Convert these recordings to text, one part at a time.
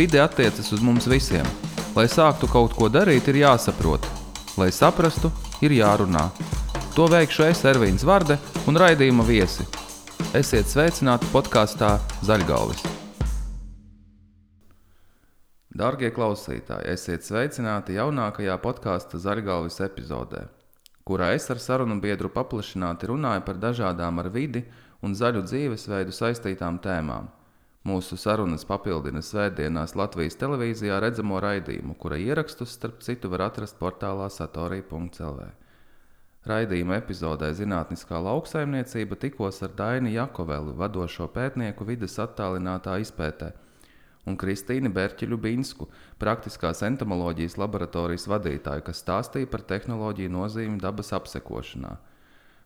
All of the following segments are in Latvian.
Vide attiecas uz mums visiem. Lai sāktu kaut ko darīt, ir jāsaprot. Lai saprastu, ir jārunā. To veikšu es, Ervīns Varde un raidījuma viesi. Esiet sveicināti podkāstā Zaļgalvis. Darbie klausītāji, esiet sveicināti jaunākajā podkāstu Zaļgalvis epizodē, kurā es ar sarunu biedru paplašināti runāju par dažādām ar vidi un zaļu dzīvesveidu saistītām tēmām. Mūsu sarunas papildina svētdienās Latvijas televīzijā redzamo raidījumu, kura ierakstus, starp citu, var atrast portālā satorija.cl. Raidījuma epizodē Zinātniskā lauksaimniecība tikos ar Daini Jakovelu, vadošo pētnieku vidas attālinātā izpētē, un Kristīnu Berķiļu Binsku, praktiskās entomoloģijas laboratorijas vadītāju, kas stāstīja par tehnoloģiju nozīmi dabas apsekošanā.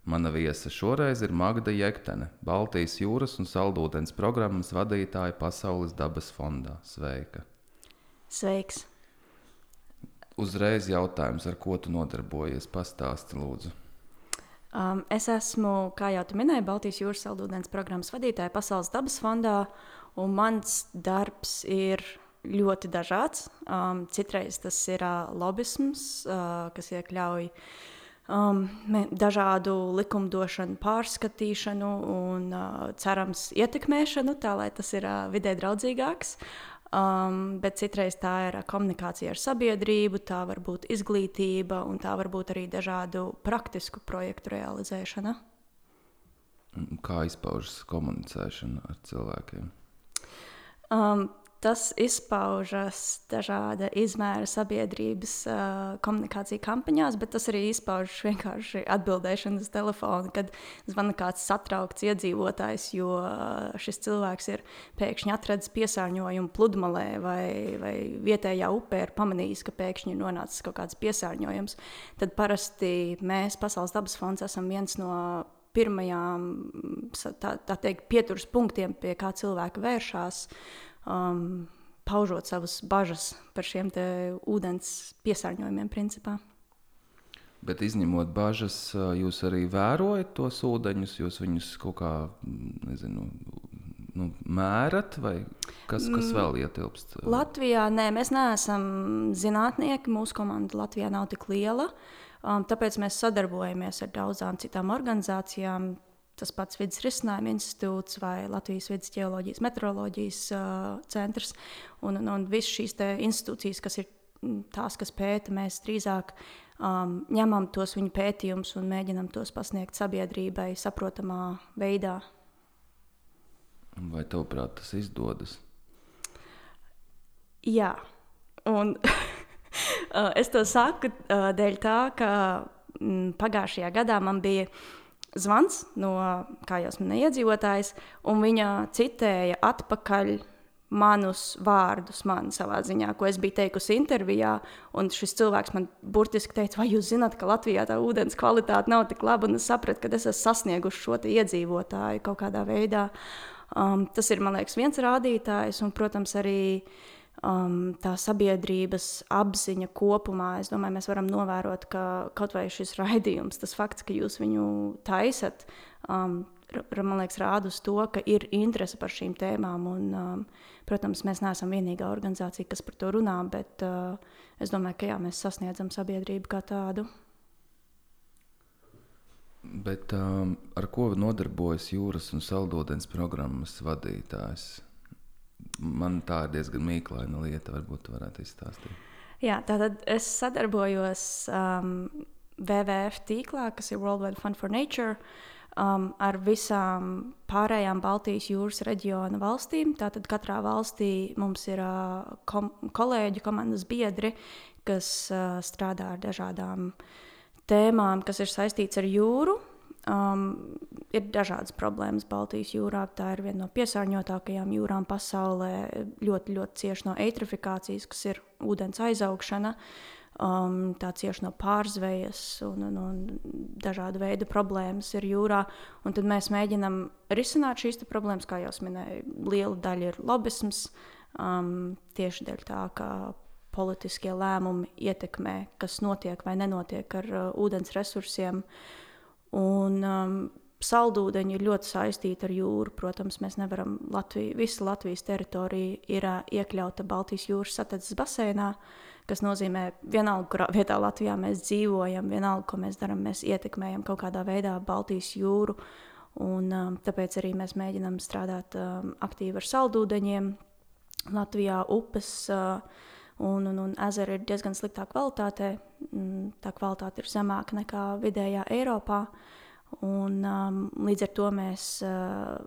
Mana viesa šoreiz ir Magda Jektene, Baltijas jūras un saldūdens programmas vadītāja Pasaules dabas fondā. Sveika! Sveiks! Uzreiz jautājums, ar ko tu nodarbojies? Pastāsti, lūdzu. Um, es esmu, kā jau tu minēji, Baltijas jūras saldūdens programmas vadītāja Pasaules dabas fondā, un mans darbs ir ļoti dažāds. Um, citreiz tas ir uh, lobisms, uh, kas iekļauj uh, um, dažādu likumdošanu pārskatīšanu un uh, cerams ietekmēšanu, tā lai tas ir uh, vidē draudzīgāks. Um, bet citreiz tā ir komunikācija ar sabiedrību, tā var būt izglītība un tā var būt arī dažādu praktisku projektu realizēšana. Kā izpaužas komunicēšana ar cilvēkiem? Um, Tas izpaužas dažāda izmēra sabiedrības uh, komunikācija kampaņās, bet tas arī izpaužas vienkārši atbildēšana uz telefonu, kad zvana kāds satraukts iedzīvotājs, jo šis cilvēks ir pēkšņi atradzis piesārņojumu pludmalē vai, vai vietējā upē ir pamanījis, ka pēkšņi ir nonācis kaut kāds piesārņojums. Tad parasti mēs, Pasaules dabas fonds, esam viens no pirmajām tā, tā teikt, pieturas punktiem, pie kā cilvēki vēršas um, paužot savas bažas par šiem ūdens piesārņojumiem, principā. Bet izņemot bažas, jūs arī vērojat tos ūdeņus, jūs viņus kaut kā nezinu, nu, mērat, vai kas, kas mm, vēl ietilpst? Latvijā nē, mēs neesam zinātnieki. Mūsu komanda Latvijā nav tik liela. Um, tāpēc mēs sadarbojamies ar daudzām citām organizācijām, tas pats Vides risinājuma institūts vai Latvijas vidas geoloģijas meteoroloģijas uh, centrs. Un, un, un visas šīs institūcijas, kas ir tās, kas pēta, mēs drīzāk um, ņemam tos viņu pētījumus un mēģinam tos pasniegt sabiedrībai saprotamā veidā. Vai tavuprāt tas izdodas? Jā, un es to saku dēļ tā, ka pagājušajā gadā man bija uh, zvans no, kā jau minēja, iedzīvotājs, un viņa citēja atpakaļ manus vārdus man savā ziņā, ko es biju teikusi intervijā. Un šis cilvēks man burtiski teica, vai jūs zināt, ka Latvijā tā ūdens kvalitāte nav tik laba, un es sapratu, ka es esmu sasnieguši šo iedzīvotāju kaut kādā veidā. Um, tas ir, man liekas, viens rādītājs, un, protams, arī uh, um, tā sabiedrības apziņa kopumā. Es domāju, mēs varam novērot, ka kaut vai šis raidījums, tas fakts, ka jūs viņu taisat, um, man liekas, rāda uz to, ka ir interese par šīm tēmām. Un, um, protams, mēs neesam vienīgā organizācija, kas par to runā, bet uh, es domāju, ka jā, mēs sasniedzam sabiedrību kā tādu. Bet um, ar ko nodarbojas jūras un saldūdens programmas vadītājs? Man tā ir diezgan mīklaina lieta. Varbūt jūs varētu izstāstīt. Jā, tātad es sadarbojos um, WWF tīklā, kas ir World Wide Fund for Nature. Um, ar visām pārējām Baltijas jūras reģiona valstīm. Tātad katrā valstī mums ir uh, kom kolēģi, komandas biedri, kas uh, strādā ar dažādām tēmām, kas ir saistītas ar jūru. Um, ir dažādas problēmas Baltijas jūrā. Tā ir viena no piesārņotākajām jūrām pasaulē. Ļoti, ļoti cieši no eitrofikācijas, kas ir ūdens aizaugšana. Um, tā cieši no pārzvejas un, un, un dažādu veidu problēmas ir jūrā. Un tad mēs mēģinām risināt šīs problēmas, kā jau minēju. Liela daļa ir lobisms um, tieši dēļ tā, ka politiskie lēmumi ietekmē, kas notiek vai nenotiek ar uh, ūdens resursiem. Un um, saldūdeņi ir ļoti saistīti ar jūru. Protams, mēs nevaram Latviju, visa Latvijas teritorija ir iekļauta Baltijas jūras satiksmes basēnā, kas nozīmē, vienalga, kurā vietā Latvijā mēs dzīvojam, vienalga, ko mēs darām, mēs ietekmējam kaut kādā veidā Baltijas jūru. Un, um, tāpēc arī mēs mēģinām strādāt um, aktīvi ar saldūdeņiem. Latvijā upes uh, un, un, un ezeri ir diezgan sliktā kvalitātē. Mm, tā kvalitāte ir zemāka nekā vidējā Eiropā. Uh, Un, um, līdz ar to mēs uh,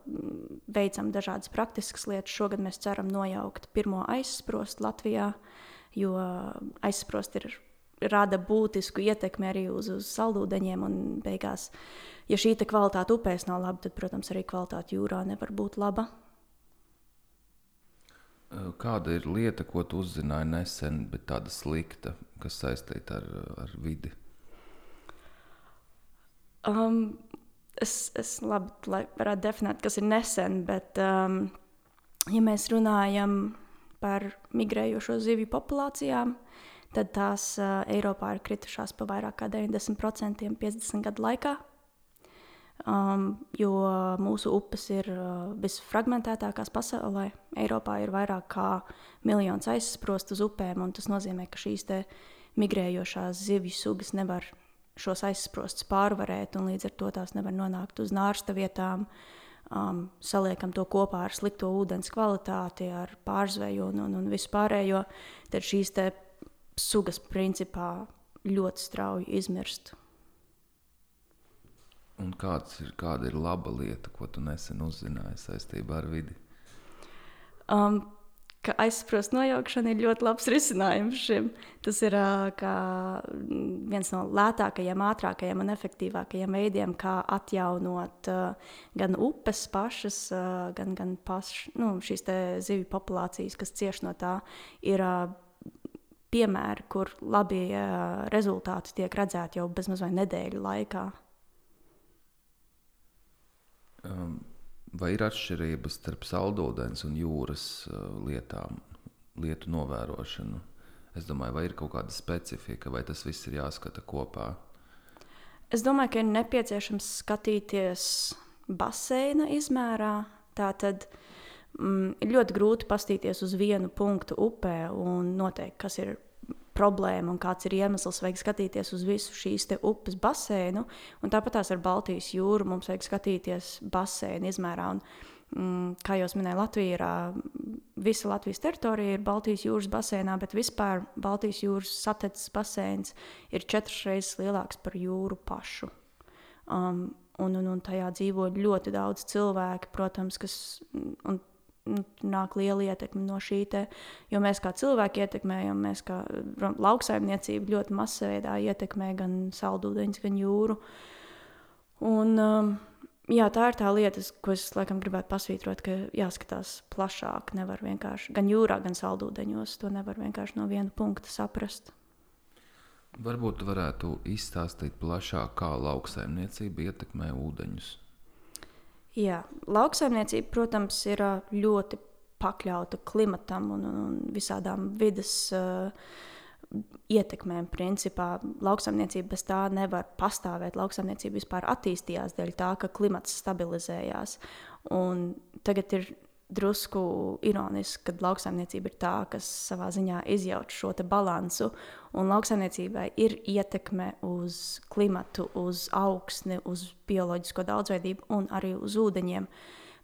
veicam dažādas praktiskas lietas. Šogad mēs ceram nojaukt pirmo aizsprostu Latvijā, jo aizsprost ir, rada būtisku ietekmi arī uz, uz saldūdeņiem. Beigās, ja šī kvalitāte upēs nav laba, tad, protams, arī kvalitāte jūrā nevar būt laba. Kāda ir lieta, ko tu uzzināji nesen, bet tāda slikta, kas saistīta ar, ar vidi? Um, es, es labi varētu definēt, kas ir nesen, bet, um, ja mēs runājam par migrējošo zivju populācijām, tad tās uh, Eiropā ir kritušās pa vairāk kā 90% 50 gadu laikā. Um, jo mūsu upes ir uh, visfragmentētākās pasaulē. Eiropā ir vairāk kā miljons aizsprostu uz upēm, un tas nozīmē, ka šīs migrējošās zivju sugas nevar šos aizsprostus pārvarēt, un līdz ar to tās nevar nonākt uz nārsta vietām. Um, saliekam to kopā ar slikto ūdens kvalitāti, ar pārzveju un, un, un vispārējo, tad šīs sugas principā ļoti strauji izmirst. Un ir, kāda ir laba lieta, ko tu nesen uzzināji saistībā ar vidi? Um, ka aizsprost nojaukšana ir ļoti labs risinājums šim. Tas ir uh, viens no lētākajiem, ātrākajiem un efektīvākajiem veidiem, kā atjaunot gan upes pašas, gan, gan paš, nu, šīs zivju populācijas, kas cieš no tā. Ir, Piemēri, kur labi rezultāti tiek redzēti jau bezmaz vai nedēļu laikā. Um, Vai ir atšķirības starp saldūdens un jūras uh, lietām, lietu novērošanu? Es domāju, vai ir kaut kāda specifika, vai tas viss ir jāskata kopā? Es domāju, ka ir nepieciešams skatīties baseina izmērā. Tā tad mm, ir ļoti grūti paskatīties uz vienu punktu upē un noteikt, kas ir problēma un kāds ir iemesls, vajag skatīties uz visu šīs upes basēnu. Tāpat tās ar Baltijas jūru mums vajag skatīties basēnu izmērā. Un, mm, kā jau minēju, Latvija ir visa Latvijas teritorija, ir Baltijas jūras basēnā, bet vispār Baltijas jūras satiksmes basēns ir četras reizes lielāks par jūru pašu. Um, un, un, un tajā dzīvo ļoti daudz cilvēku, protams, kas. Un, nāk liela ietekme no šī te, jo mēs kā cilvēki ietekmējam, mēs kā lauksaimniecība ļoti masveidā ietekmē gan saldūdeņus, gan jūru. Un, um, jā, tā ir tā lieta, ko es laikam gribētu pasvītrot, ka jāskatās plašāk. Nevar vienkārši gan jūrā, gan saldūdeņos. To nevar vienkārši no viena punkta saprast. Varbūt varētu izstāstīt plašāk, kā lauksaimniecība ietekmē ūdeņus. Jā, lauksaimniecība, protams, ir ļoti pakļauta klimatam un, un visādām vidas uh, ietekmēm. Principā lauksaimniecība bez tā nevar pastāvēt. Lauksaimniecība vispār attīstījās dēļ tā, ka klimats stabilizējās. Un tagad ir drusku ironiski, ka lauksaimniecība ir tā, kas savā ziņā izjauc šo balansu. Un lauksaimniecībai ir ietekme uz klimatu, uz augsni, uz bioloģisko daudzveidību un arī uz ūdeņiem.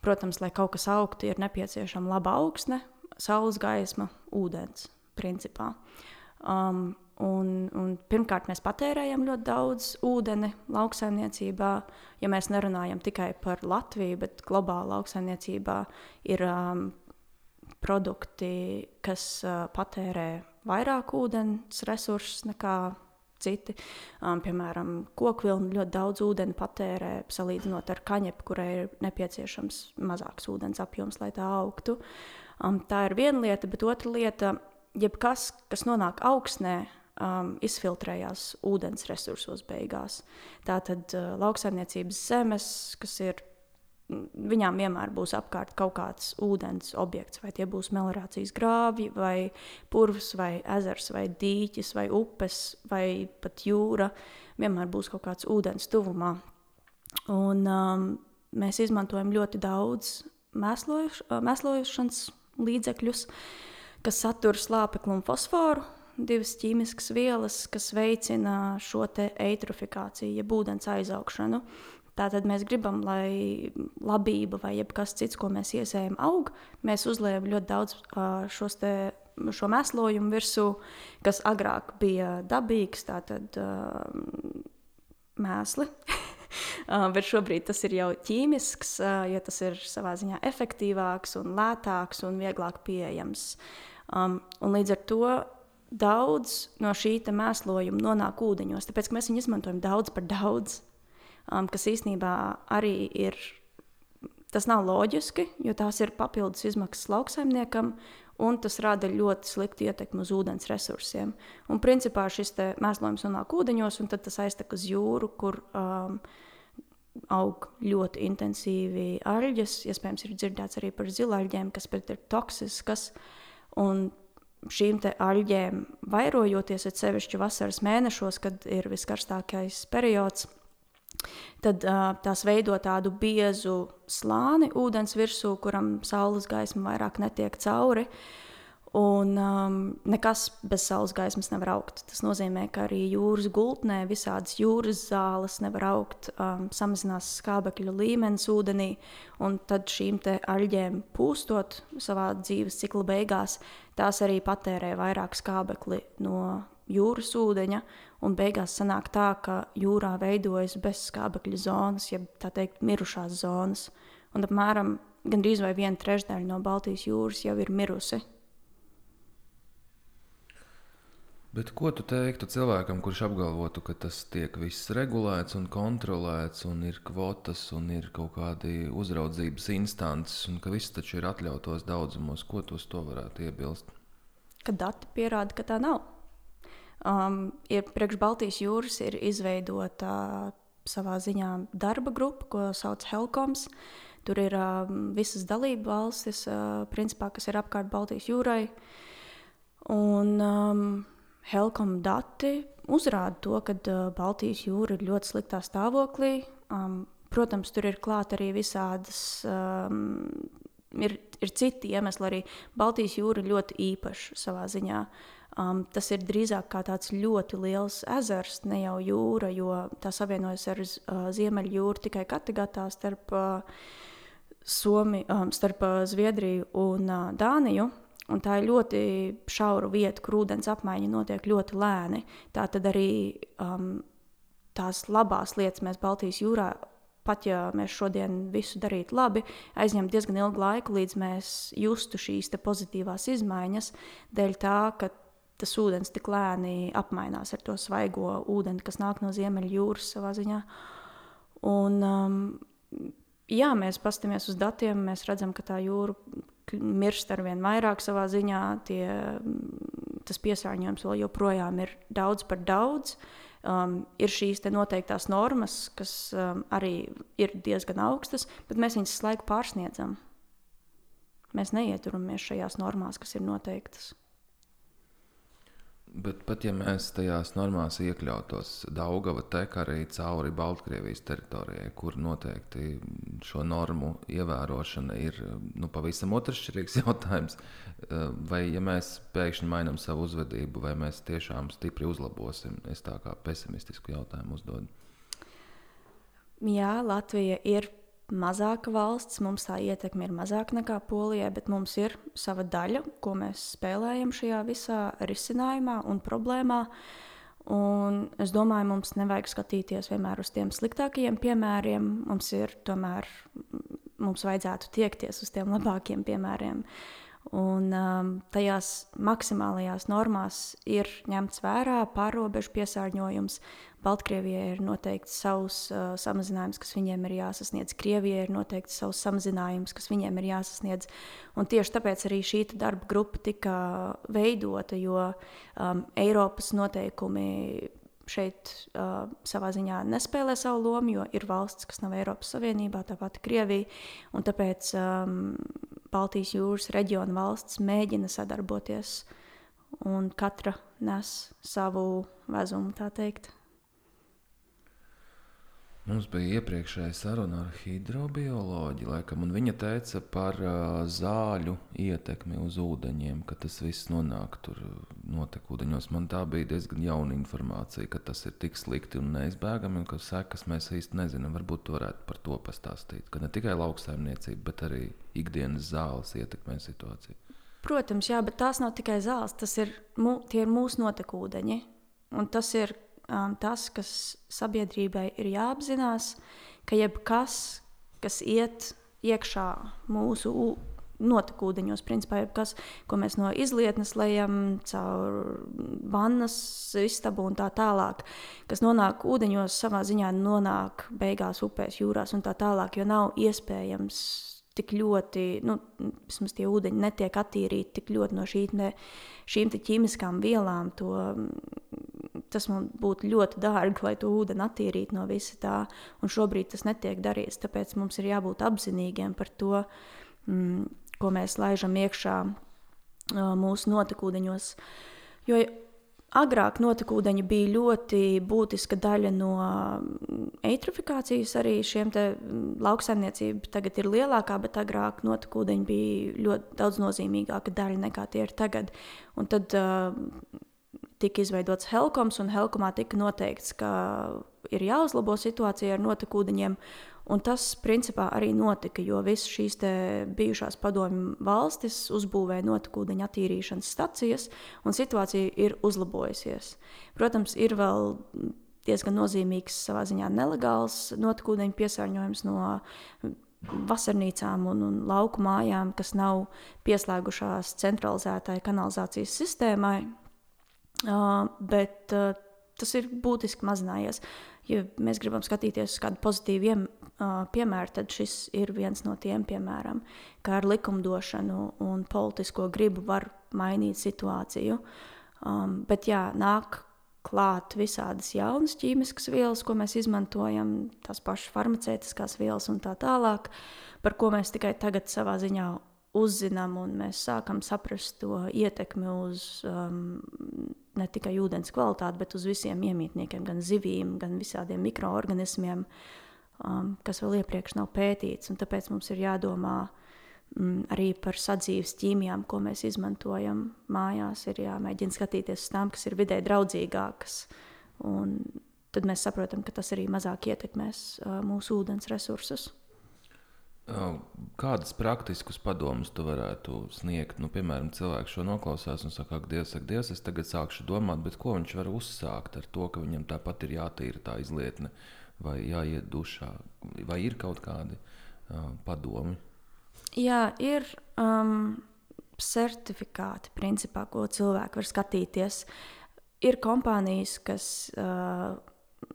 Protams, lai kaut kas augtu, ir nepieciešama laba augsne, saules gaisma, ūdens. Principā. Um, Un, un pirmkārt, mēs patērējam ļoti daudz ūdeni lauksaimniecībā. Ja mēs nerunājam tikai par Latviju, bet globāli lauksaimniecībā ir um, produkti, kas uh, patērē vairāk ūdens resursus nekā citi. Um, piemēram, kokvilna ļoti daudz ūdeni patērē, salīdzinot ar kaņepu, kurai ir nepieciešams mazāks ūdens apjoms, lai tā augtu. Um, tā ir viena lieta, bet otra lieta - jebkas, kas nonāk augstnē, um, izfiltrējās ūdens resursos beigās. Tātad uh, lauksaimniecības zemes, kas ir, viņām vienmēr būs apkārt kaut kāds ūdens objekts, vai tie būs meliorācijas grāvji, vai purvs, vai ezers, vai dīķis, vai upes, vai pat jūra. Vienmēr būs kaut kāds ūdens tuvumā. Un, um, mēs izmantojam ļoti daudz mēslojuš, mēslojušanas līdzekļus, kas satur slāpekli un fosforu. Divas ķīmiskas vielas, kas veicina šo eitrofikāciju, jeb ūdens aizaugšanu. Tātad mēs gribam, lai labība vai kas cits, ko mēs iesējam, aug. Mēs uzliekam ļoti daudz šos te, šo mēslojumu virsū, kas agrāk bija dabīgs, tātad mēsli. Bet šobrīd tas ir jau ķīmisks, jo tas ir savā ziņā efektīvāks, un lētāks un vieglāk pieejams. Um, un līdz ar to daudz no šī mēslojuma nonāk ūdeņos, tāpēc mēs viņu izmantojam daudz par daudz um, kas īstenībā arī ir. Tas nav loģiski, jo tās ir papildus izmaksas lauksaimniekam, un tas rada ļoti sliktu ietekmi uz ūdens resursiem. Un principā šis mēslojums nonāk ūdeņos, un tad tas aiztek uz jūru, kur um, aug ļoti intensīvi aļģes. Iespējams, ir dzirdēts arī par zilaļģiem, kas ir toksiskas. Un šīm aļģēm vairojoties, ir sevišķi vasaras mēnešos, kad ir viskarstākais periods, Tad uh, tās veido tādu biezu slāni ūdens virsū, kuram saules gaisma vairāk netiek cauri. Un um, nekas bez saules gaismas nevar augt. Tas nozīmē, ka arī jūras gultnē visādas jūras zāles nevar augt, um, samazinās skābekļa līmenis ūdenī. Un tad šīm aļģēm pūstot savā dzīves cikla beigās, tās arī patērē vairāk skābekli no jūras ūdeņa, un beigās sanāk tā, ka jūrā veidojas bezskābekļa zonas, jeb tā teikt, mirušās zonas. Un apmēram gandrīz vai viena trešdaļa no Baltijas jūras jau ir mirusi. Bet ko tu teiktu cilvēkam, kurš apgalvotu, ka tas tiek viss regulēts un kontrolēts, un ir kvotas, un ir kaut kādi uzraudzības instances, un ka viss taču ir atļautos daudzumos? Ko tu uz to varētu iebilst? Kad dati pierāda, ka tā nav. Um, ir priekš Baltijas jūras ir izveidota uh, savā ziņā darba grupa, ko sauc Helkoms. Tur ir uh, visas dalību valstis, uh, principā, kas ir apkārt Baltijas jūrai. Un um, Helkom dati uzrāda to, ka Baltijas jūra ir ļoti sliktā stāvoklī. Um, protams, tur ir klāt arī visādas. Um, ir, ir citi iemesli, arī Baltijas jūra ir ļoti īpaša savā ziņā. Um, tas ir drīzāk kā tāds ļoti liels ezers, ne jau jūra, jo tā savienojas ar uh, Ziemeļjūru tikai Kattegatā starp, uh, Somi, um, starp uh, Zviedriju un uh, Dāniju. Un tā ir ļoti šaura vieta, kur ūdens apmaiņa notiek ļoti lēni. Tā tad arī um, tās labās lietas mēs Baltijas jūrā pat ja mēs šodien visu darītu labi, aizņem diezgan ilgu laiku, līdz mēs justu šīs pozitīvās izmaiņas, dēļ tā, ka tas ūdens tik lēni apmainās ar to svaigo ūdeni, kas nāk no Ziemeļjūras savā ziņā. Un, um, jā, mēs paskatāmies uz datiem, mēs redzam, ka tā jūra mirst ar vien vairāk savā ziņā. Tie, tas piesārņojums vēl joprojām ir daudz par daudz. Um, ir šīs noteiktās normas, kas um, arī ir diezgan augstas, bet mēs viņas laiku pārsniedzam. Mēs neieturamies šajās normās, kas ir noteiktas. Bet pat ja mēs tajās normās iekļautos, Daugava tek arī cauri Baltkrievijas teritorijai, kur noteikti šo normu ievērošana ir nu, pavisam otršķirīgs jautājums. Vai ja mēs pēkšņi mainām savu uzvedību, vai mēs tiešām stipri uzlabosim? Es tā kā pesimistisku jautājumu uzdodu. Jā, Latvija ir mazāka valsts, mums tā ietekme ir mazāka nekā Polijai, bet mums ir sava daļa, ko mēs spēlējam šajā visā risinājumā un problēmā. Un es domāju, mums nevajag skatīties vienmēr uz tiem sliktākajiem piemēriem. Mums ir tomēr, mums vajadzētu tiekties uz tiem labākiem piemēriem. Un um, tajās maksimālajās normās ir ņemts vērā pārobežu piesārņojums. Baltkrievijai ir noteikts savs uh, samazinājums, kas viņiem ir jāsasniedz. Krievijai ir noteikts savs samazinājums, kas viņiem ir jāsasniedz. Un tieši tāpēc arī šī darba grupa tika veidota, jo um, Eiropas noteikumi šeit uh, savā ziņā nespēlē savu lomu, jo ir valsts, kas nav Eiropas Savienībā, tāpat Krievija. Tāpēc um, Baltijas jūras reģiona valsts mēģina sadarboties, un katra nes savu vezumu, tā teikt. Mums bija iepriekšējā saruna ar hidrobioloģiju, laikam, un viņa teica par uh, zāļu ietekmi uz ūdeņiem, ka tas viss nonāk tur notekūdeņos. Man tā bija diezgan jauna informācija, ka tas ir tik slikti un neizbēgami, un ka sekas mēs īsti nezinām. Varbūt tu varētu par to pastāstīt, ka ne tikai lauksaimniecība, bet arī ikdienas zāles ietekmē situāciju. Protams, jā, bet tās nav tikai zāles, tas ir, mū, ir mūsu notekūdeņi. Un tas ir um, tas, kas sabiedrībai ir jāapzinās, ka jebkas, kas iet iekšā mūsu notekūdeņos, principā jebkas, ko mēs no izlietnes lejam caur vannas istabu un tā tālāk, kas nonāk ūdeņos, savā ziņā nonāk beigās upēs, jūrās un tā tālāk, jo nav iespējams tik ļoti, nu, vismaz tie ūdeņi netiek attīrīti tik ļoti no šī, ne, šīm ķīmiskām vielām. To, tas man būtu ļoti dārgi, lai to ūdeni attīrītu no visa tā. Un šobrīd tas netiek darīts. Tāpēc mums ir jābūt apzinīgiem par to, mm, ko mēs laižam iekšā mūsu notekūdeņos. Jo Agrāk notekūdeņi bija ļoti būtiska daļa no eitrofikācijas, arī šiem lauksaimniecība tagad ir lielākā, bet agrāk notekūdeņi bija ļoti daudz nozīmīgāka daļa nekā tie ir tagad. Un tad uh, tika izveidots Helkoms, un Helkomā tika noteikts, ka ir jāuzlabo situācija ar notekūdeņiem. Un tas principā arī notika, jo visas šīs bijušās padomju valstis uzbūvēja notekūdeņa attīrīšanas stacijas, un situācija ir uzlabojusies. Protams, ir vēl diezgan nozīmīgs, savā ziņā nelegāls notekūdeņa piesārņojums no vasarnīcām un, un lauku mājām, kas nav pieslēgušās centralizētai kanalizācijas sistēmai. Uh, bet uh, tas ir būtiski mazinājies. Ja mēs gribam skatīties uz kādu pozitīvu iem, uh, piemēru, tad šis ir viens no tiem, piemēram, kā ar likumdošanu un politisko gribu var mainīt situāciju. Um, bet jā, nāk klāt visādas jaunas ķīmiskas vielas, ko mēs izmantojam, tās pašas farmaceitiskās vielas un tā tālāk, par ko mēs tikai tagad savā ziņā uzzinām un mēs sākam saprast to ietekmi uz um, ne tikai ūdens kvalitāti, bet uz visiem iemītniekiem, gan zivīm, gan visādiem mikroorganismiem, um, kas vēl iepriekš nav pētīts. Un tāpēc mums ir jādomā um, arī par sadzīves ķīmijām, ko mēs izmantojam mājās. Ir jāmēģina skatīties uz tām, kas ir vidē draudzīgākas. Un tad mēs saprotam, ka tas arī mazāk ietekmēs uh, mūsu ūdens resursus. Kādus praktiskus padomus tu varētu sniegt? Nu, piemēram, cilvēks šo noklausās un saka, ka Dievs, saka, Dievs, es tagad sākšu domāt, bet ko viņš var uzsākt ar to, ka viņam tāpat ir jātīra tā izlietne vai jāiet dušā? Vai ir kaut kādi uh, padomi? Jā, ir um, certifikāti, principā, ko cilvēki var skatīties. Ir kompānijas, kas uh,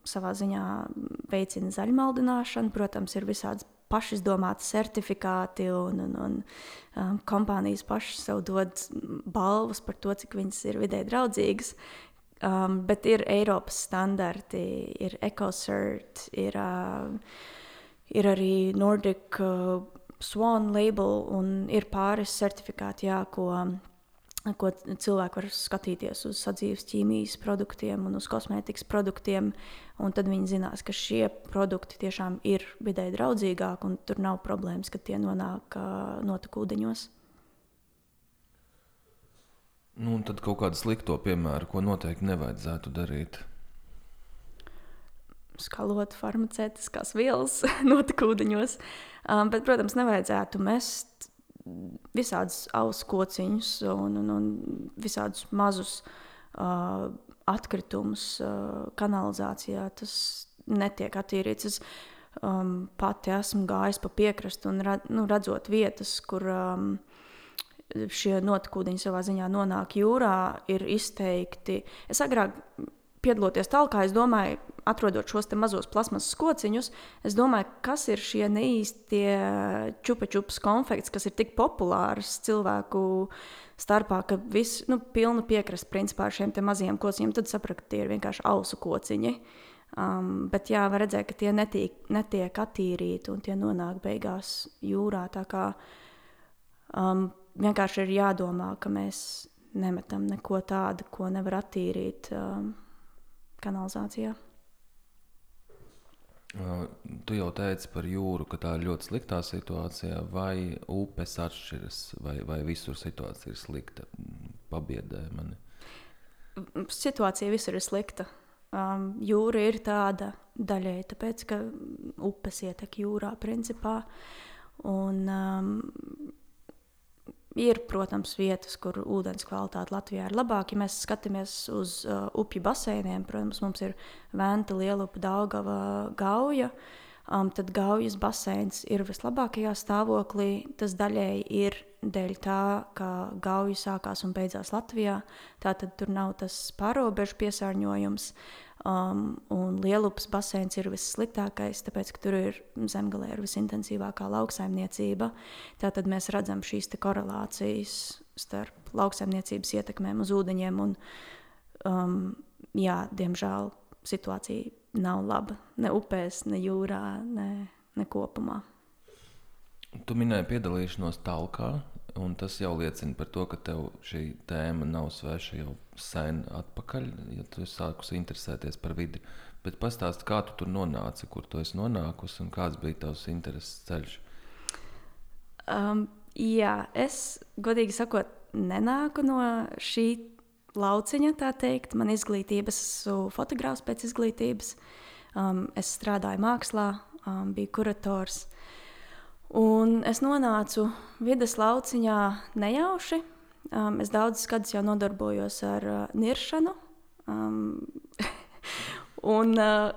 savā ziņā veicina zaļmaldināšanu, protams, ir visādas pašizdomāti certifikāti, un, un, un um, kompānijas pašas sev dod balvas par to, cik viņas ir vidē draudzīgas. Um, bet ir Eiropas standarti, ir EcoCert, ir, uh, ir arī Nordic uh, Swan label, un ir pāris certifikāti, jā, ko ko cilvēki var skatīties uz sadzīves ķīmijas produktiem un uz kosmētikas produktiem. Tad viņi zinās, ka šie produkti tiešām ir vidē draudzīgāki un tur nav problēmas, ka tie nonāk notekūdeņos. Nu, un tad kaut kādu slikto piemēru, ko noteikti nevajadzētu darīt. Skalot farmaceitiskās vielas notekūdeņos. Um, bet, protams, nevajadzētu mest visādus auskociņus un, un, un visādus mazus uh, atkritumus uh, kanalizācijā. Tas netiek attīrīts. Es um, pati esmu gājis pa piekrastu un nu, redzot vietas, kur um, šie notekūdeņi savā ziņā nonāk jūrā, ir izteikti. Es agrāk piedaloties tālāk, es domāju, atrodot šos mazos plasmas skociņus, es domāju, kas ir šie neīstie čupa-čupas konfekts, kas ir tik populārs cilvēku starpā, ka viss nu, pilnu piekrast principā ar šiem maziem kociņiem, tad sapratu, ka tie ir vienkārši ausu kociņi. Um, bet jā, var redzēt, ka tie netiek, netiek attīrīti un tie nonāk beigās jūrā. Tā kā um, vienkārši ir jādomā, ka mēs nemetam neko tādu, ko nevar attīrīt. Um, kanalizācijā. Tu jau teici par jūru, ka tā ir ļoti sliktā situācijā, vai upes atšķiras, vai, vai visur situācija ir slikta. Pabiedē mani. Situācija visur ir slikta. Um, jūra ir tāda daļai, tāpēc ka upes ietek jūrā principā. Un, um, Ir, protams, vietas, kur ūdens kvalitāte Latvijā ir labāka. Ja mēs skatāmies uz uh, upju baseiniem, protams, mums ir Vēnta, Lielupa, Daugava, Gauja. Um, tad Gaujas baseins ir vislabākajā stāvoklī. Tas daļēji ir dēļ tā, ka Gauja sākās un beidzās Latvijā. Tātad tur nav tas pārobežu piesārņojums. Uh, Um, un Lielupas baseins ir vissliktākais, tāpēc, ka tur ir zemgālē ir visintensīvākā lauksaimniecība. Tātad mēs redzam šīs korelācijas starp lauksaimniecības ietekmēm uz ūdeņiem. Un, um, jā, diemžēl situācija nav laba ne upēs, ne jūrā, ne, ne kopumā. Tu minēji piedalīšanos talkā. Un tas jau liecina par to, ka tev šī tēma nav sveša jau sen atpakaļ, ja tu sākusi interesēties par vidi. Bet pastāsti, kā tu tur nonāci, kur tu esi nonākusi un kāds bija tavs intereses ceļš? Um, jā, es godīgi sakot, nenāku no šī lauciņa, tā teikt. Man izglītība, es esmu fotogrāfs pēc izglītības. Um, es strādāju mākslā, um, biju kurators. Un es nonācu vidas lauciņā nejauši. Um, es daudzus gadus jau nodarbojos ar uh, niršanu. Um, un uh,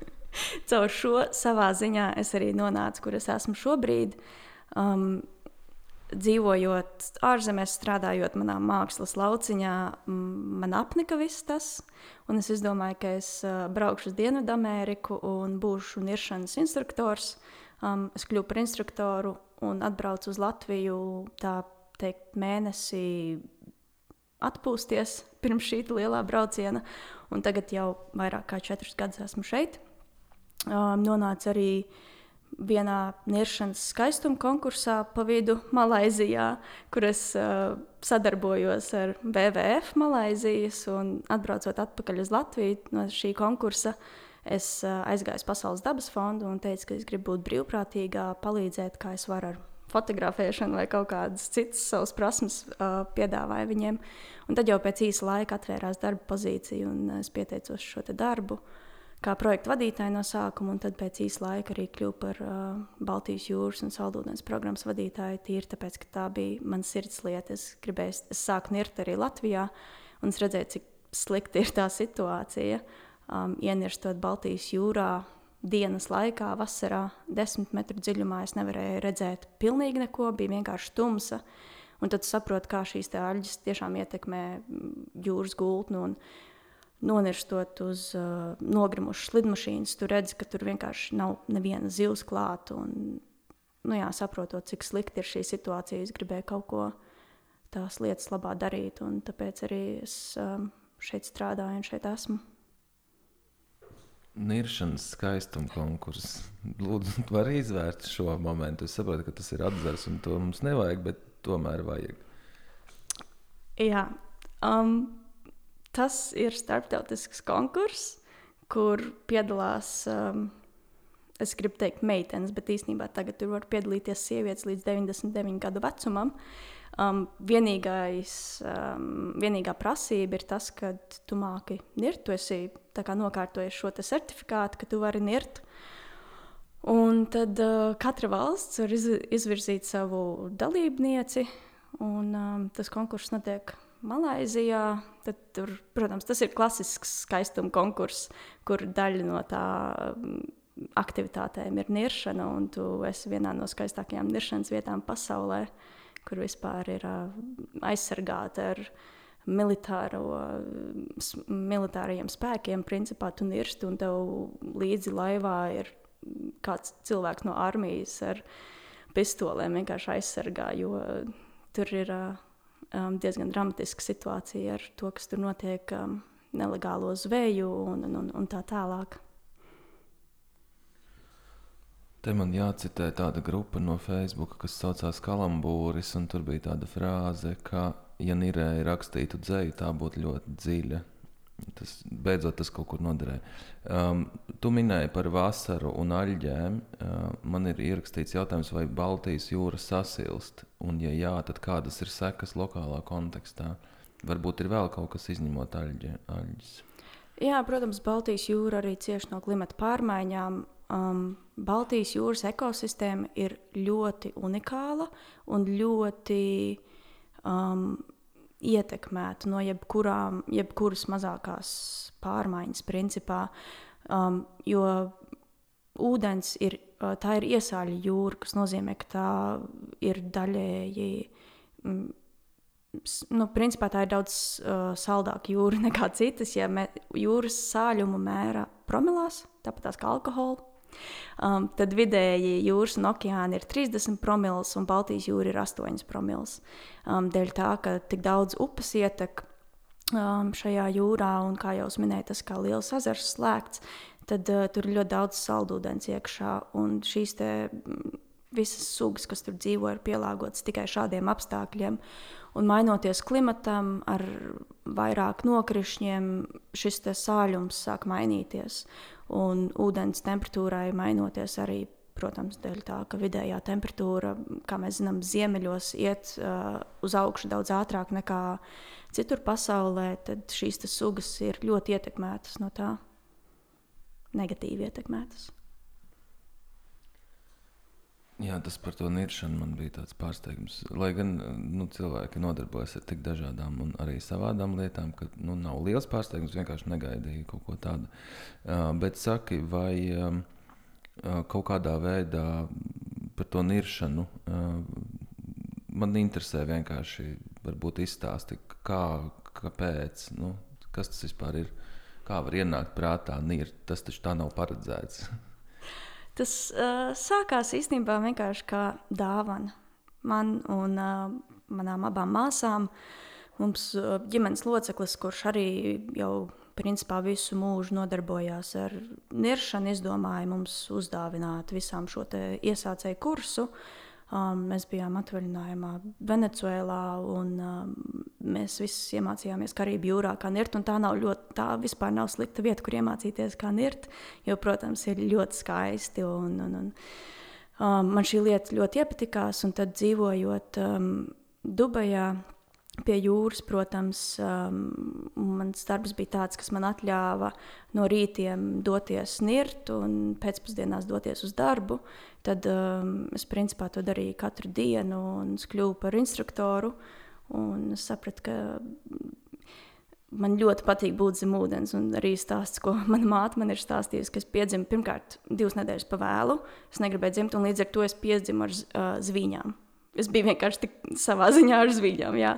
caur šo savā ziņā es arī nonācu, kur es esmu šobrīd. Um, dzīvojot ārzemēs, strādājot manā mākslas lauciņā, man apnika viss tas. Un es domāju, ka es braukšu uz Dienvidameriku un būšu niršanas instruktors. Uh, um, es kļuvu par instruktoru un atbraucu uz Latviju tā teikt mēnesi atpūsties pirms šī lielā brauciena. Un tagad jau vairāk kā četrus gadus esmu šeit. Um, nonācu arī vienā niršanas skaistuma konkursā pa vidu Malaizijā, kur es uh, sadarbojos ar WWF Malaizijas un atbraucot atpakaļ uz Latviju no šī konkursa. Uh, es aizgāju uz Pasaules dabas fondu un teicu, ka es gribu būt brīvprātīgā, palīdzēt, kā es varu ar fotografēšanu vai kaut kādas citas savas prasmes uh, piedāvāju viņiem. Un tad jau pēc īsa laika atvērās darba pozīcija, un es pieteicos šo darbu kā projekta vadītāja no sākuma, un tad pēc īsa laika arī kļuvu par uh, Baltijas jūras un saldūdens programmas vadītāju. Tīri tāpēc, ka tā bija mana sirds lieta. Es gribēju, es sāku nirt arī Latvijā, un es redzēju, cik slikti ir tā situācija. Uh, um, ienirstot Baltijas jūrā dienas laikā, vasarā, desmit metru dziļumā. Es nevarēju redzēt pilnīgi neko, bija vienkārši tumsa. Un tad saprotu, kā šīs aļģes tiešām ietekmē mm, jūras gultni. Un, Nonirstot uz uh, nogrimušas lidmašīnas, tu redzi, ka tur vienkārši nav neviena zivs klāta. Nu, jā, saprotot, cik slikti ir šī situācija, es gribēju kaut ko tās lietas labā darīt. Tāpēc arī es um, šeit strādāju un šeit esmu. Niršanas skaistuma konkurss. Lūdzu, var izvērst šo momentu. Es saprotu, ka tas ir atzars un to mums nevajag, bet tomēr vajag. Jā, um, tas ir starptautisks konkurss, kur piedalās, um, es gribu teikt, meitenes, bet īstenībā tagad tur var piedalīties sievietes līdz 99 gadu vecumam. Uh, Um, vienīgais, um, vienīgā prasība ir tas, ka tu māki nirt. Tu esi nokārtojis šo certifikātu, ka tu vari nirt. Un tad uh, katra valsts var iz, izvirzīt savu dalībnieci, un um, tas konkurss notiek Malaisijā. Tad, tur, protams, tas ir klasisks skaistuma konkurss, kur daļa no tā um, aktivitātēm ir niršana, un tu esi vienā no skaistākajām niršanas vietām pasaulē. Uh, kur vispār ir aizsargāta ar militārajiem spēkiem. Principā tu nirsti un tev līdzi laivā ir kāds cilvēks no armijas ar pistolēm vienkārši aizsargā, jo tur ir um, diezgan dramatiska situācija ar to, kas tur notiek um, nelegālo zveju un, un, un tā tālāk. Te man jācitē tāda grupa no Facebook, kas saucās Kalambūris, un tur bija tāda frāze, ka, ja Nirēja rakstītu dzēju, tā būtu ļoti dziļa. tas beidzot tas kaut kur noderēja. Um, tu minēji par vasaru un aļģēm. Uh, man ir ierakstīts jautājums, vai Baltijas jūra sasilst, un, ja jā, tad kādas ir sekas lokālā kontekstā? Varbūt ir vēl kaut kas izņemot aļģe, aļģes. Jā, protams, Baltijas jūra arī cieši no klimata pārmaiņām. Um, Baltijas jūras ekosistēma ir ļoti unikāla un ļoti um, ietekmēta no jebkurām, jebkuras mazākās pārmaiņas, principā. Um, jo ūdens ir, uh, tā ir iesāļa jūra, kas nozīmē, ka tā ir daļēji. Mm, nu, principā tā ir daudz uh, saldāka jūra nekā citas. Ja mē, jūras sāļumu mēra promilās, tāpat kā alkohola, Um, tad vidēji jūras un okeāna ir 30 promils, un Baltijas jūra ir 8 promils. Um, dēļ tā, ka tik daudz upes ietek um, šajā jūrā, un kā jau minēju, tas kā liels ezers slēgts, tad uh, tur ir ļoti daudz saldūdens iekšā. Un šīs te, mm, visas sugas, kas tur dzīvo, ir pielāgotas tikai šādiem apstākļiem. Un mainoties klimatam, ar vairāk nokrišņiem, šis sāļums sāk mainīties un ūdens temperatūrai mainoties arī. Protams, dēļ tā, ka vidējā temperatūra, kā mēs zinām, ziemeļos iet uh, uz augšu daudz ātrāk nekā citur pasaulē, tad šīs sugas ir ļoti ietekmētas no tā, negatīvi ietekmētas. Jā, tas par to niršanu man bija tāds pārsteigums. Lai gan nu, cilvēki nodarbojas ar tik dažādām un arī savādām lietām, ka nu, nav liels pārsteigums, vienkārši negaidīju kaut ko tādu. Uh, bet saki, vai uh, kaut kādā veidā par to niršanu uh, man interesē vienkārši izstāstīt, kā, kāpēc, nu, kas tas vispār ir, kā var ienākt prātā nirt. Tas taču tā nav paredzēts. Tas uh, sākās īstenībā vienkārši kā dāvana. Man un uh, manām abām māsām, mums uh, ģimenes loceklis, kurš arī jau principā visu mūžu nodarbojās ar niršanu, izdomāja mums uzdāvināt visām šo iesācēju kursu. Uh, Um, mēs bijām atvaļinājumā Venecuēlā, un um, mēs visi iemācījāmies Karību jūrā, kā nirt. Tā nav ļoti, tā vispār nav slikta vieta, kur iemācīties, kā nirt. Jo, protams, ir ļoti skaisti. Un, un, un, um, man šī lieta ļoti iepatikās, un tad dzīvojot um, Dubajā pie jūras, protams, um, mans darbs bija tāds, kas man ļāva no rītiem doties nirt un pēcpusdienās doties uz darbu. Tad um, es principā to darīju katru dienu un es kļuvu par instruktoru. Es sapratu, ka man ļoti patīk būt zem ūdens. Un arī stāsts, ko mana māte man ir stāstījusi, ka es piedzimu pirmkārt divas nedēļas pa vēlu. Es negribēju dzimt, un līdz ar to es piedzimu ar uh, zvīņām. Es biju vienkārši savā ziņā ar zvīļiem. Jā.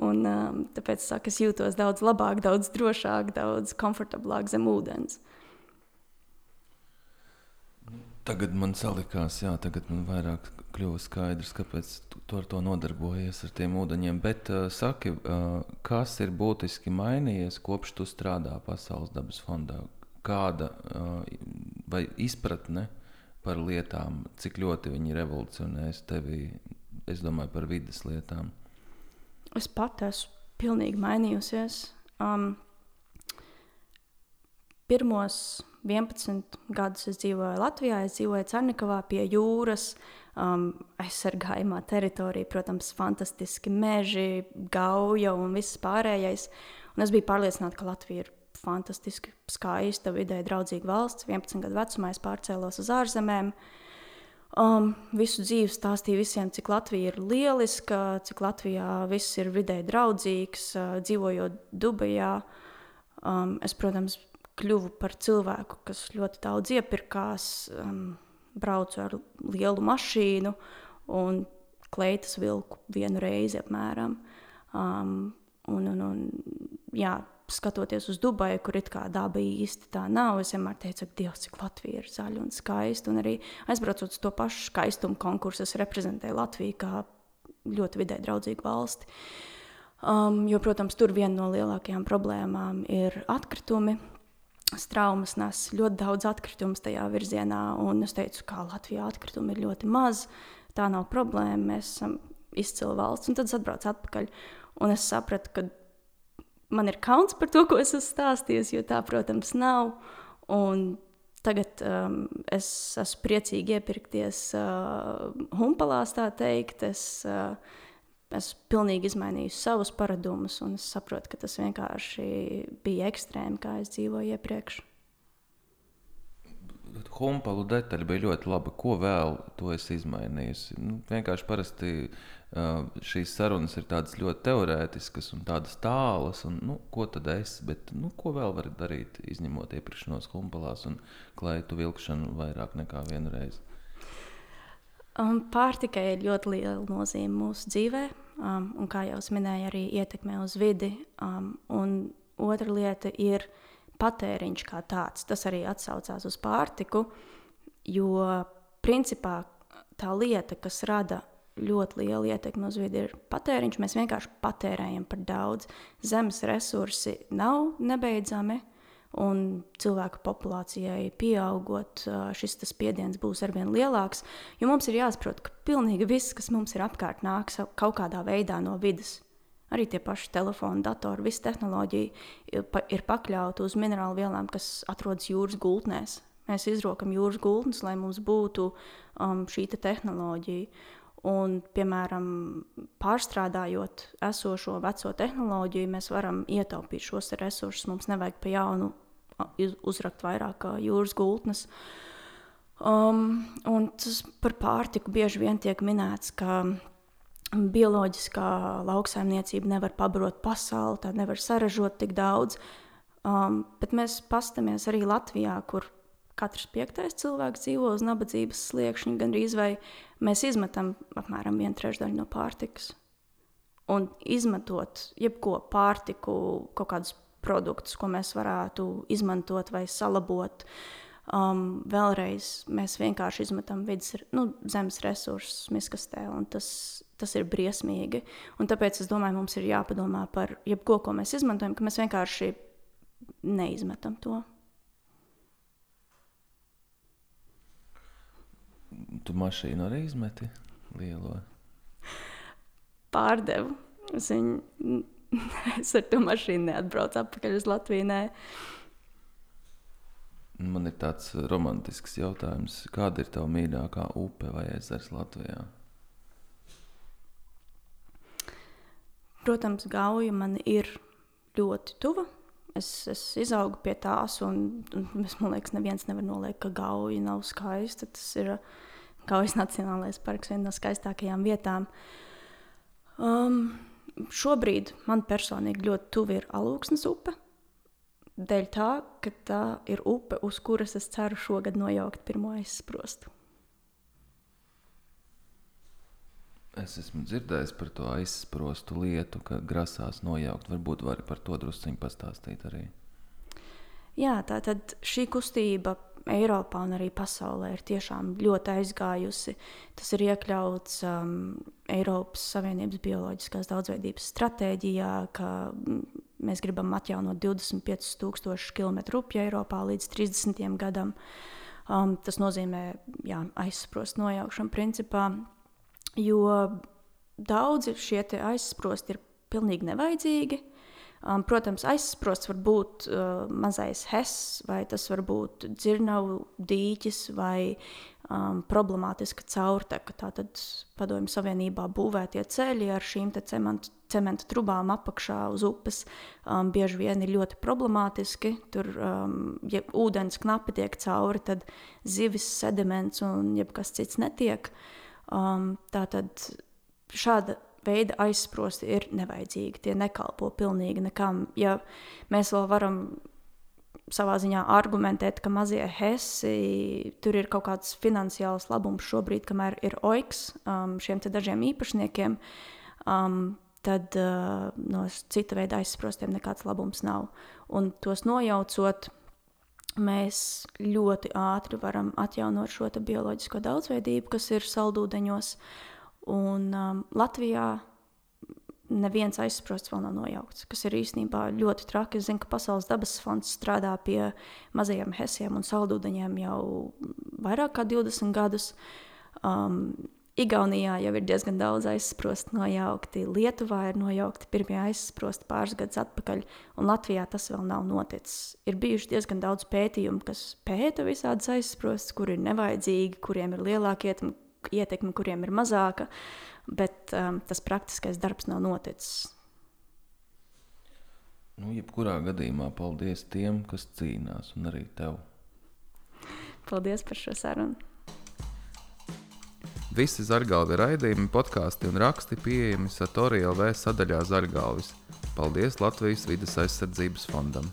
Un, um, tāpēc saka, es jūtos daudz labāk, daudz drošāk, daudz komfortablāk zem ūdens. Tagad man salikās, jā, tagad man vairāk kļuva skaidrs, kāpēc tu ar to nodarbojies, ar tiem ūdeņiem. Bet uh, saki, uh, kas ir būtiski mainījies kopš tu strādā Pasaules dabas fondā? Kāda uh, izpratne par lietām, cik ļoti viņi revolucionēs tevi es domāju par vidas lietām? Es pat esmu pilnīgi mainījusies. Um, pirmos 11 gadus es dzīvoju Latvijā, es dzīvoju Cernikavā pie jūras, um, aizsargājumā teritorijā, protams, fantastiski meži, gauja un viss pārējais. Un es biju pārliecināta, ka Latvija ir fantastiski skaista, vidē draudzīga valsts. 11 gadu vecumā es pārcēlos uz ārzemēm. Um, visu dzīvi stāstīja visiem, cik Latvija ir lieliska, cik Latvijā viss ir vidē draudzīgs, uh, dzīvojot Dubajā. Um, es, protams, kļuvu par cilvēku, kas ļoti daudz iepirkās, um, braucu ar lielu mašīnu un kleitas vilku vienu reizi apmēram. Um, un, un, un, jā, skatoties uz Dubaju, kur it kā daba īsti tā nav, es vienmēr teicu, ka Dievs, cik Latvija ir zaļa un skaista. Un arī aizbraucot uz to pašu skaistumu konkursu, es reprezentēju Latviju kā ļoti vidē draudzīgu valsti. Um, jo, protams, tur viena no lielākajām problēmām ir atkritumi. Straumas nes ļoti daudz atkritumu tajā virzienā, un es teicu, ka Latvijā atkritumu ir ļoti maz. Tā nav problēma, mēs esam izcila valsts. Un tad es atbraucu atpakaļ, un es sapratu, ka man ir kauns par to, ko es esmu stāstījis, jo tā, protams, nav. Un tagad um, es esmu priecīgi iepirkties uh, humpalās, tā teikt. Es, uh, esmu pilnīgi izmainījis savus paradumus, un es saprotu, ka tas vienkārši bija ekstrēmi, kā es dzīvoju iepriekš. Humpalu detaļa bija ļoti laba. Ko vēl to es izmainīju? Nu, vienkārši parasti uh, šīs sarunas ir tādas ļoti teorētiskas un tādas tālas. Un, nu, ko tad es? Bet, nu, ko vēl var darīt, izņemot iepirkšanos humpalās un klaitu vilkšanu vairāk nekā vienu reizi? Um, pārtikai ir ļoti liela nozīme mūsu dzīvē, um, un kā jau minēju, arī ietekmē uz vidi. Um, un otra lieta ir patēriņš kā tāds. Tas arī atsaucās uz pārtiku, jo principā tā lieta, kas rada ļoti lielu ietekmi uz vidi, ir patēriņš. Mēs vienkārši patērējam par daudz. Zemes resursi nav nebeidzami. Un cilvēku populācijai pieaugot, šis spiediens būs arvien lielāks. Jo mums ir jāsaprot, ka pilnīgi viss, kas mums ir apkārt, nāk kaut kādā veidā no vidas. Arī tie paši telefoni, datori, visa tehnoloģija ir pakļauta uz minerālu vielām, kas atrodas jūras gultnēs. Mēs izrokam jūras gultnes, lai mums būtu um, šī te tehnoloģija. Un, piemēram, pārstrādājot esošo veco tehnoloģiju, mēs varam ietaupīt šos resursus. Mums nevajag pa jaunu uzrakt vairāk jūras gultnes. Um, un tas par pārtiku bieži vien tiek minēts, ka bioloģiskā lauksaimniecība nevar pabarot pasauli, tā nevar saražot tik daudz. Um, bet mēs paskatāmies arī Latvijā, kur katrs piektais cilvēks dzīvo uz nabadzības sliekšņa, gandrīz vai mēs izmetam apmēram vienu trešdaļu no pārtikas. Un izmetot jebko pārtiku, kaut kādus produktus, ko mēs varētu izmantot vai salabot, um, vēlreiz mēs vienkārši izmetam vidas, nu, zemes resursus miskastē, un tas tas ir briesmīgi. Un tāpēc es domāju, mums ir jāpadomā par jebko, ko mēs izmantojam, ka mēs vienkārši neizmetam to. Tu mašīnu arī izmeti lielo? Pārdevu. Es, viņu, es ar to mašīnu neatbraucu atpakaļ uz Latviju. Nē. Man ir tāds romantisks jautājums. Kāda ir tava mīļākā upe vai ezers Latvijā? Protams, gauja man ir ļoti tuva. Es, es izaugu pie tās, un, un man liekas, neviens nevar noliekt, ka gauja nav skaista. Tas ir Gaujas Nacionālais parks, viena no skaistākajām vietām. Um, šobrīd man personīgi ļoti tuva ir Alūksnes upe. Dēļ tā, ka tā ir upe, uz kuras es ceru šogad nojaukt pirmo aizsprostu. Es esmu dzirdējis par to aizsprostu lietu, ka grasās nojaukt. Varbūt vari par to drusciņu pastāstīt arī. Jā, tā tad šī kustība Eiropā un arī pasaulē ir tiešām ļoti aizgājusi. Tas ir iekļauts um, Eiropas Savienības bioloģiskās daudzveidības stratēģijā, ka mēs gribam atjaunot 25,000 km upju Eiropā līdz 30. gadam. Um, tas nozīmē jā, aizsprost nojaukšanu principā jo daudzi šie aizsprosti ir pilnīgi nevajadzīgi. Um, protams, aizsprosts var būt uh, mazais hess, vai tas var būt dzirnavu dīķis vai um, problemātiska caurteka. Tātad padomju savienībā būvētie ceļi ar šīm cementu, cementa trubām apakšā uz upes um, bieži vien ir ļoti problemātiski. Tur, um, ja ūdens knapi tiek cauri, tad zivis, sediments un jebkas cits netiek. Um, Tātad šāda veida aizsprosti ir nevajadzīgi. Tie nekalpo pilnīgi nekam. Ja mēs vēl varam savā ziņā argumentēt, ka mazie hesi tur ir kaut kāds finansiāls labums šobrīd, kamēr ir oiks um, šiem dažiem īpašniekiem, um, tad uh, no cita veida aizsprostiem nekāds labums nav. Un tos nojaucot, mēs ļoti ātri varam atjaunot šo bioloģisko daudzveidību, kas ir saldūdeņos. Un um, Latvijā neviens aizsprosts vēl nav nojaukts, kas ir īstenībā ļoti traki. Es zinu, ka Pasaules dabas fonds strādā pie mazajiem hesiem un saldūdeņiem jau vairāk kā 20 gadus. Um, Igaunijā jau ir diezgan daudz aizsprostu nojaukti, Lietuvā ir nojaukti pirmie aizsprosti pāris gadus atpakaļ, un Latvijā tas vēl nav noticis. Ir bijuši diezgan daudz pētījumu, kas pēta visādas aizsprostus, kuri ir nevajadzīgi, kuriem ir lielāka ietekme, ietekme kuriem ir mazāka, bet um, tas praktiskais darbs nav noticis. Nu, jebkurā gadījumā paldies tiem, kas cīnās, un arī tev. Paldies par šo sarunu! Visi zargalvi raidījumi, podkāsti un raksti pieejami Satorija LV sadaļā Zargalvis. Paldies Latvijas vidas aizsardzības fondam!